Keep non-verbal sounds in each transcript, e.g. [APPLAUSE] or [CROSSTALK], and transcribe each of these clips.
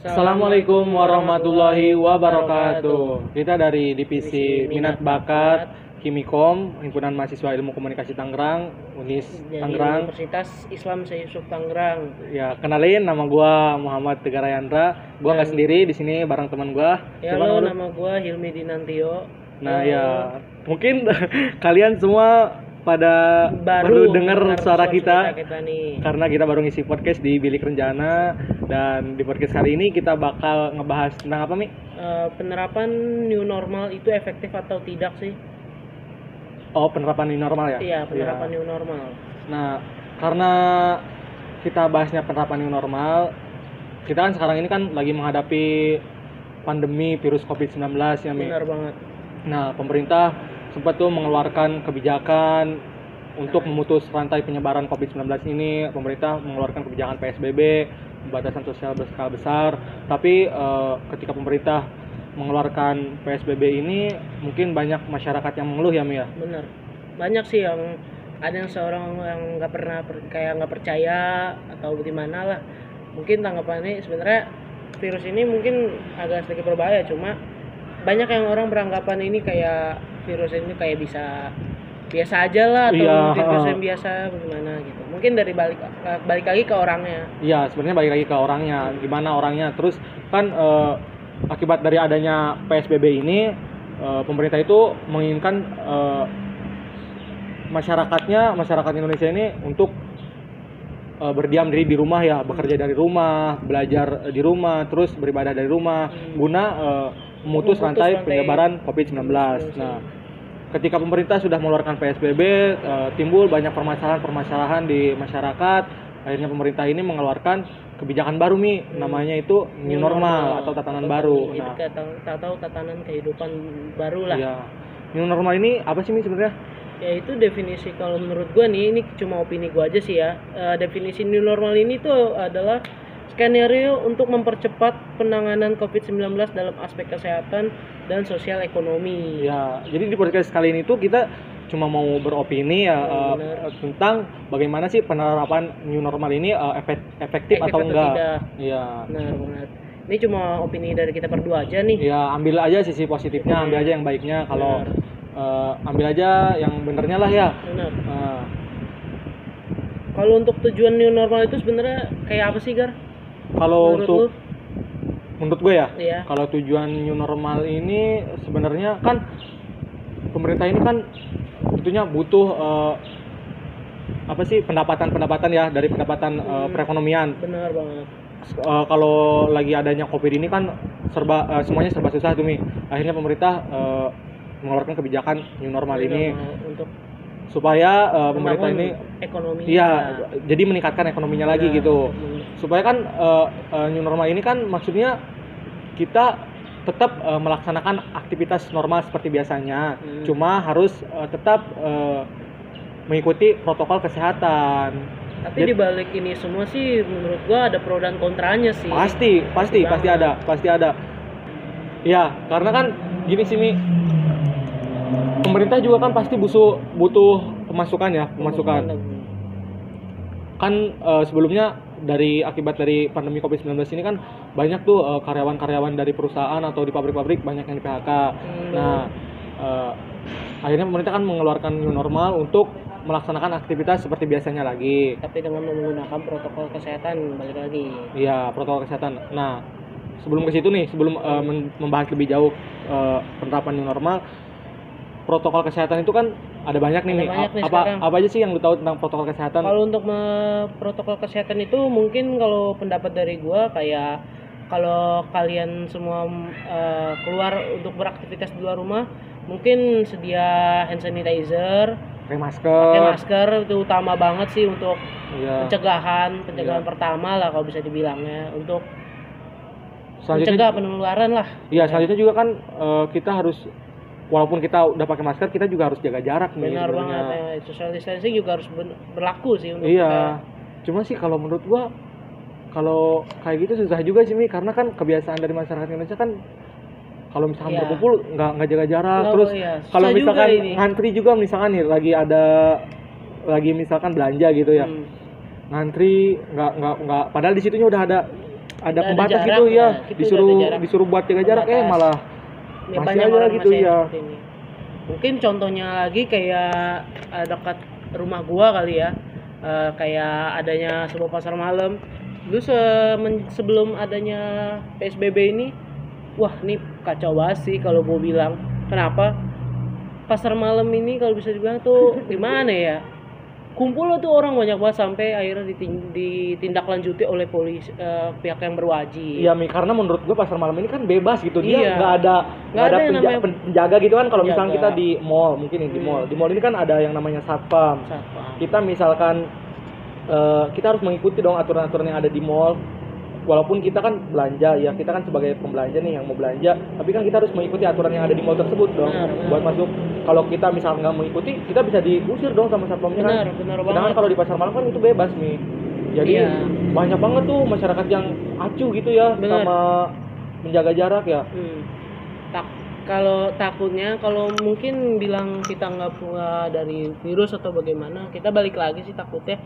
Assalamualaikum warahmatullahi wabarakatuh. Kita dari divisi minat bakat Kimikom, Himpunan Mahasiswa Ilmu Komunikasi Tangerang, Unis Tangerang. Universitas Islam Yusuf Tangerang. Ya, kenalin nama gua Muhammad Tegar Yandra. Gua nggak sendiri di sini bareng teman gua. Ya halo, nama gua Hilmi Dinantio. Nah, Halo. ya mungkin [LAUGHS] kalian semua pada baru baru dengar suara kita kita nih. karena kita baru ngisi podcast di Bilik Renjana dan di podcast kali ini kita bakal ngebahas tentang apa Mi? Eh, penerapan new normal itu efektif atau tidak sih? Oh penerapan new normal ya? Iya, penerapan Iya. new normal. Nah karena kita bahasnya penerapan new normal, kita kan sekarang ini kan lagi menghadapi pandemi virus COVID-19 ya Mi. Benar banget. Nah pemerintah sempat tuh mengeluarkan kebijakan untuk memutus rantai penyebaran COVID-19 ini. Pemerintah mengeluarkan kebijakan PSBB, pembatasan sosial berskala besar. Tapi eh, ketika pemerintah mengeluarkan PSBB ini, mungkin banyak masyarakat yang mengeluh ya Mi ya. Benar. Banyak sih yang ada yang seorang yang nggak pernah per- kayak nggak percaya atau gimana lah. Mungkin tanggapannya sebenarnya virus ini mungkin agak sedikit berbahaya cuma banyak yang orang beranggapan ini kayak virus ini kayak bisa biasa aja lah atau Iya, virus yang biasa bagaimana gitu. Mungkin dari balik balik lagi ke orangnya. Iya, sebenarnya balik lagi ke orangnya, gimana orangnya. Terus kan eh, akibat dari adanya PSBB ini, eh, pemerintah itu menginginkan eh, masyarakatnya, masyarakat Indonesia ini untuk eh, berdiam diri di rumah ya, bekerja dari rumah, belajar eh, di rumah, terus beribadah dari rumah, guna eh, memutus rantai rantai penyebaran COVID-19. Nah, ketika pemerintah sudah mengeluarkan PSBB, eh, timbul banyak permasalahan-permasalahan di masyarakat. Akhirnya pemerintah ini mengeluarkan kebijakan baru nih, namanya itu new normal atau tatanan baru. Jadi Nah, tahu tatanan kehidupan baru lah. iya. New normal ini apa sih nih sebenarnya? ya itu definisi kalau menurut gua nih ini cuma opini gua aja sih ya Eh, definisi new normal ini tuh adalah skenario untuk mempercepat penanganan COVID-19 dalam aspek kesehatan dan sosial ekonomi Ya, jadi di podcast kali ini tuh kita cuma mau beropini ya eh, Benar. tentang bagaimana sih penerapan new normal ini eh, efek- efektif, Efektif atau atau enggak. tidak. Iya. benar ini cuma opini dari kita berdua aja nih Ya, ambil aja sisi positifnya, ambil aja yang baiknya. Kalau eh, ambil aja yang benernya lah ya. benar Nah, kalau untuk tujuan new normal itu sebenarnya kayak apa sih gar kalau untuk lu? menurut gue ya, Iya. kalau tujuan new normal ini sebenarnya kan pemerintah ini kan tentunya butuh eh, apa sih pendapatan-pendapatan ya dari pendapatan eh, Hmm. perekonomian. benar banget Eh, kalau lagi adanya covid ini kan serba eh, semuanya serba susah tuh mi. Akhirnya pemerintah eh, mengeluarkan kebijakan new normal New ini normal untuk supaya eh, pemerintah ini ekonomi iya jadi meningkatkan ekonominya lagi Nah, gitu. Supaya kan eh, eh, new normal ini kan maksudnya kita tetap eh, melaksanakan aktivitas normal seperti biasanya. Hmm. cuma harus eh, tetap eh, mengikuti protokol kesehatan. Tapi Jadi- di balik ini semua sih menurut gua ada pro dan kontranya sih. pasti pasti Pasti pasti ada pasti ada. Ya karena kan gini sih mi. Pemerintah juga kan pasti butuh butuh pemasukan ya pemasukan. Kan eh, sebelumnya dari akibat dari pandemi COVID-19 ini kan banyak tuh eh, karyawan-karyawan dari perusahaan atau di pabrik-pabrik banyak yang di PHK. Hmm. Nah, eh, akhirnya pemerintah kan mengeluarkan new normal untuk melaksanakan aktivitas seperti biasanya lagi. Tapi dengan menggunakan protokol kesehatan balik lagi. Iya, protokol kesehatan. Nah, sebelum ke situ nih, sebelum men- membahas lebih jauh eh, penerapan new normal, protokol kesehatan itu kan ada banyak nih, Ada nih. banyak nih apa sekarang. apa aja sih yang lu tahu tentang protokol kesehatan? Kalau untuk protokol kesehatan itu mungkin kalau pendapat dari gua kayak kalau kalian semua eh, keluar untuk beraktivitas di luar rumah mungkin sedia hand sanitizer, pakai masker. pakai masker itu utama banget sih untuk Iya. pencegahan, pencegahan Iya. pertama lah kalau bisa dibilangnya untuk Selanjutnya mencegah penularan lah. Iya, selanjutnya juga kan eh, kita harus walaupun kita udah pakai masker, kita juga harus jaga jarak nih. Benar banget ya. Social distancing juga harus berlaku sih untuk Iya. Cuma sih kalau menurut gua kalau kayak gitu susah juga sih Mi karena kan kebiasaan dari masyarakat Indonesia kan kalau misalkan Iya. berkumpul nggak nggak jaga jarak Nggak, terus iya. kalau juga misalkan ngantri juga misalkan nih lagi ada lagi misalkan belanja gitu ya Hmm. ngantri nggak nggak nggak padahal di situnya udah ada ada Udah ada pembatas jarak, gitu ya ya. Kita disuruh ada disuruh buat jaga jarak eh malah Ya, Masih banyak orang gitu, masih ya. ini. Mungkin contohnya lagi kayak eh, dekat rumah gua kali ya. Eh, kayak adanya sebuah pasar malam. Dulu se- sebelum adanya PSBB ini, wah ini kacau banget sih kalau gua bilang. Kenapa? Pasar malam ini kalau bisa dibilang tuh [LAUGHS] gimana ya? Kumpul tuh orang banyak banget sampai akhirnya ditin- ditindaklanjuti oleh polisi eh, pihak yang berwajib. Iya Mi, karena menurut gua pasar malam ini kan bebas gitu. Dia Iya. nggak ada nggak ada penja- namanya pen- penjaga gitu kan. Kalau misalnya kita di mall mungkin di mall. Di mall ini kan ada yang namanya satpam. Satpam. kita misalkan eh, kita harus mengikuti dong aturan-aturan yang ada di mall walaupun kita kan belanja ya kita kan sebagai pembelanja nih yang mau belanja tapi kan kita harus mengikuti aturan yang ada di mall tersebut dong Benar, benar. buat masuk kalau kita misalnya nggak mengikuti kita bisa diusir dong sama satpamnya kan Benar, sedangkan kalau di pasar malam kan itu bebas nih jadi Iya. banyak banget tuh masyarakat yang acuh gitu ya Benar. sama menjaga jarak ya Hmm. Tak kalau takutnya kalau mungkin bilang kita nggak punya dari virus atau bagaimana kita balik lagi sih takutnya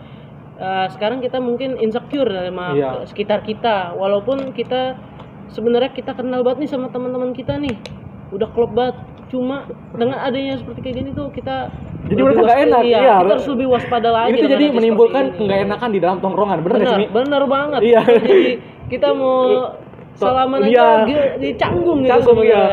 Eh, sekarang kita mungkin insecure sama Iya. sekitar kita walaupun kita sebenarnya kita kenal banget nih sama teman-teman kita nih udah klop banget cuma dengan adanya seperti kayak gini tuh kita Jadi merasa nggak enak, iya, iya. kita harus lebih waspada lagi dengan jadi menimbulkan nggak enakan di dalam tongkrongan bener benar sih Mi? benar banget Iya. jadi kita mau salaman aja Iya. gi- dicanggung gitu Canggung, iya.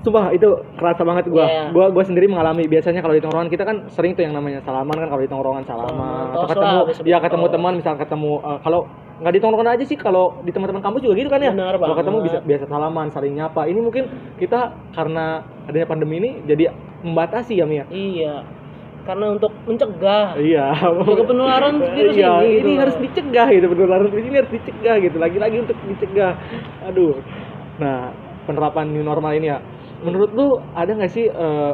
Sumpah itu kerasa banget gua. Iya. Gua gua sendiri mengalami biasanya kalau di tongkrongan kita kan sering tuh yang namanya salaman kan kalau di tongkrongan salaman Salaman, atau ketemu ya ketemu teman misal ketemu eh, kalau nggak di tongkrongan aja sih kalau di teman-teman kampus juga gitu kan ya. Benar Kalau ketemu bisa biasa salaman, saling nyapa. Ini mungkin kita karena adanya pandemi ini jadi membatasi ya Mia. Iya. Karena untuk mencegah Iya. untuk penularan [LAUGHS] virus iya, ini, gitu ini loh. harus dicegah gitu penularan virus ini harus dicegah gitu lagi-lagi untuk dicegah aduh nah penerapan new normal ini ya menurut lu ada nggak sih eh,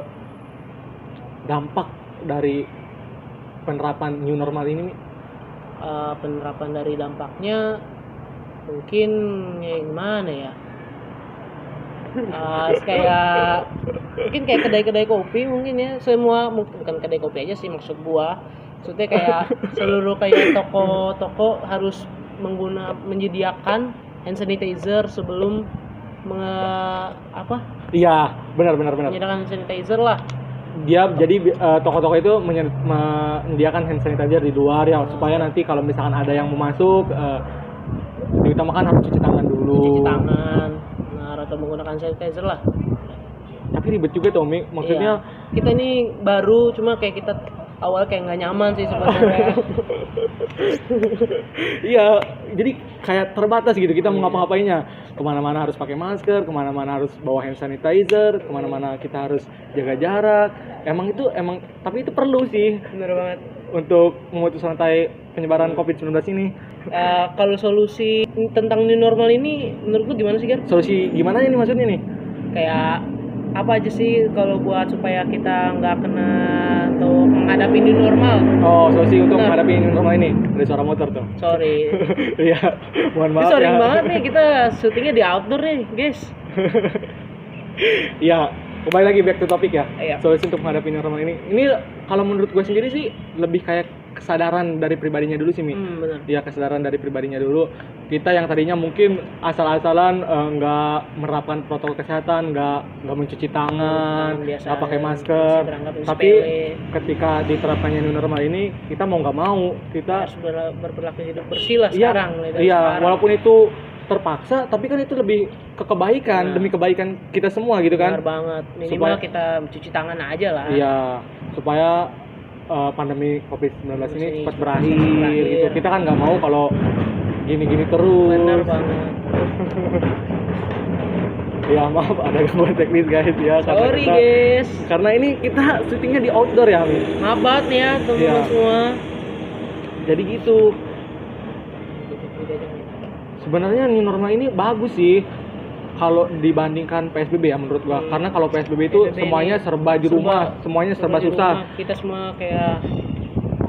dampak dari penerapan new normal ini? Eh, penerapan dari dampaknya mungkin ya gimana ya? Eh, [LAUGHS] kayak mungkin kayak kedai-kedai kopi mungkin ya semua mungkin bukan kedai kopi aja sih maksud gua maksudnya kayak seluruh kayak toko-toko harus mengguna menyediakan hand sanitizer sebelum menge- apa? Iya benar benar benar. Menyediakan hand sanitizer lah. Dia jadi eh, toko-toko itu menye- menyediakan hand sanitizer di luar ya supaya nanti kalau misalkan ada yang mau masuk eh, diutamakan harus cuci tangan dulu. Cuci tangan nah atau menggunakan sanitizer lah. Tapi ribet juga tuh Mi. Maksudnya Iya. kita ini baru cuma kayak kita awal kayak nggak nyaman sih sebenarnya. [LAUGHS] Iya jadi kayak terbatas gitu kita mau Iya. ngapa-ngapainnya. Ke mana-mana harus pakai masker ke mana-mana harus bawa hand sanitizer ke mana-mana kita harus jaga jarak. Emang itu emang tapi itu perlu sih. Bener banget. Untuk memutus rantai penyebaran covid-19 ini. Eh, kalau solusi tentang new normal ini menurut lu gimana sih kan solusi gimana ini maksudnya nih? Kayak apa aja sih kalau buat supaya kita nggak kena atau menghadapi new normal? Oh solusi untuk menghadapi new normal ini ada suara motor tuh. Sorry. [LAUGHS] Iya mohon ini maaf sering ya. banget nih kita syutingnya di outdoor nih guys. [LAUGHS] Iya kembali lagi back to topic ya. Iya. solusi untuk menghadapi new normal ini ini kalau menurut gue sendiri sih lebih kayak kesadaran dari pribadinya dulu sih mi hmm, bener ya kesadaran dari pribadinya dulu kita yang tadinya mungkin asal-asalan eh, nggak menerapkan protokol kesehatan nggak nggak mencuci tangan nggak pakai masker tapi sepele. ketika diterapkannya new normal ini kita mau nggak mau kita harus ber- berperilaku hidup bersih lah iya sekarang iya sekarang. walaupun itu terpaksa tapi kan itu lebih ke kebaikan Nah. demi kebaikan kita semua gitu kan Benar banget. Minimal Supaya- kita cuci tangan aja lah. Iya, supaya uh, pandemi COVID-19 ini cepat berakhir, berakhir. gitu. Kita kan nggak mau kalau gini-gini terus. Benar banget. [LAUGHS] Ya maaf ada gangguan teknis guys ya. karena Sorry kita- guys. Karena ini kita syutingnya di outdoor ya, Mi. Maaf banget nih ya teman-teman Iya. semua. Jadi gitu. Sebenarnya new normal ini bagus sih. Kalau dibandingkan PSBB ya menurut gua. Hmm. Karena kalau PSBB itu PSBB semuanya ini serba di serba- rumah, semuanya serba di susah. rumah. Kita semua kayak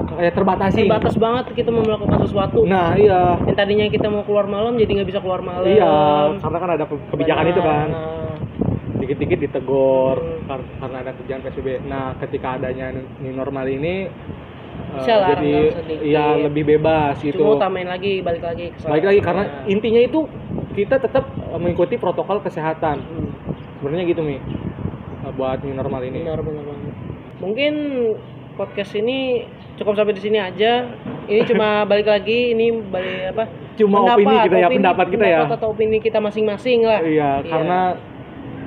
Kayak terbatasi. terbatas banget kita mau melakukan sesuatu. Nah, iya. Yang tadinya kita mau keluar malam jadi nggak bisa keluar malam. Iya, karena kan ada ke- kebijakan Benar, itu kan. nah. Dikit-dikit ditegur Hmm. kar- karena ada kebijakan PSBB. Nah, ketika adanya new normal ini lah, jadi ya lebih bebas gitu Cuma utamain lagi balik lagi ke balik lagi karena Ya. intinya itu kita tetap eh, mengikuti protokol kesehatan Hmm. sebenarnya gitu mi Eh, buat new normal ini Benar benar banget. Mungkin podcast ini cukup sampai di sini aja. Ini cuma [LAUGHS] balik lagi ini balik apa? Cuma opini kita ya, pendapat kita ya. pendapat atau opini kita masing-masing lah. iya karena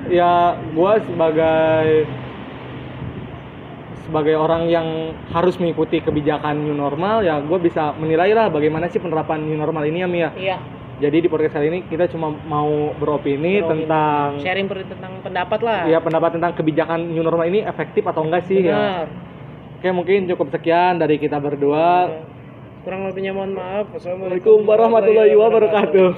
ya gua sebagai sebagai orang yang harus mengikuti kebijakan new normal ya gue bisa menilai lah bagaimana sih penerapan new normal ini ya Mi ya Iya. Jadi di podcast kali ini kita cuma mau beropini, Beropini. tentang sharing per- tentang pendapat lah. ya pendapat tentang kebijakan new normal ini efektif atau enggak sih ya oke mungkin cukup sekian dari kita berdua Kurang lebihnya mohon maaf. Assalamualaikum warahmatullahi wabarakatuh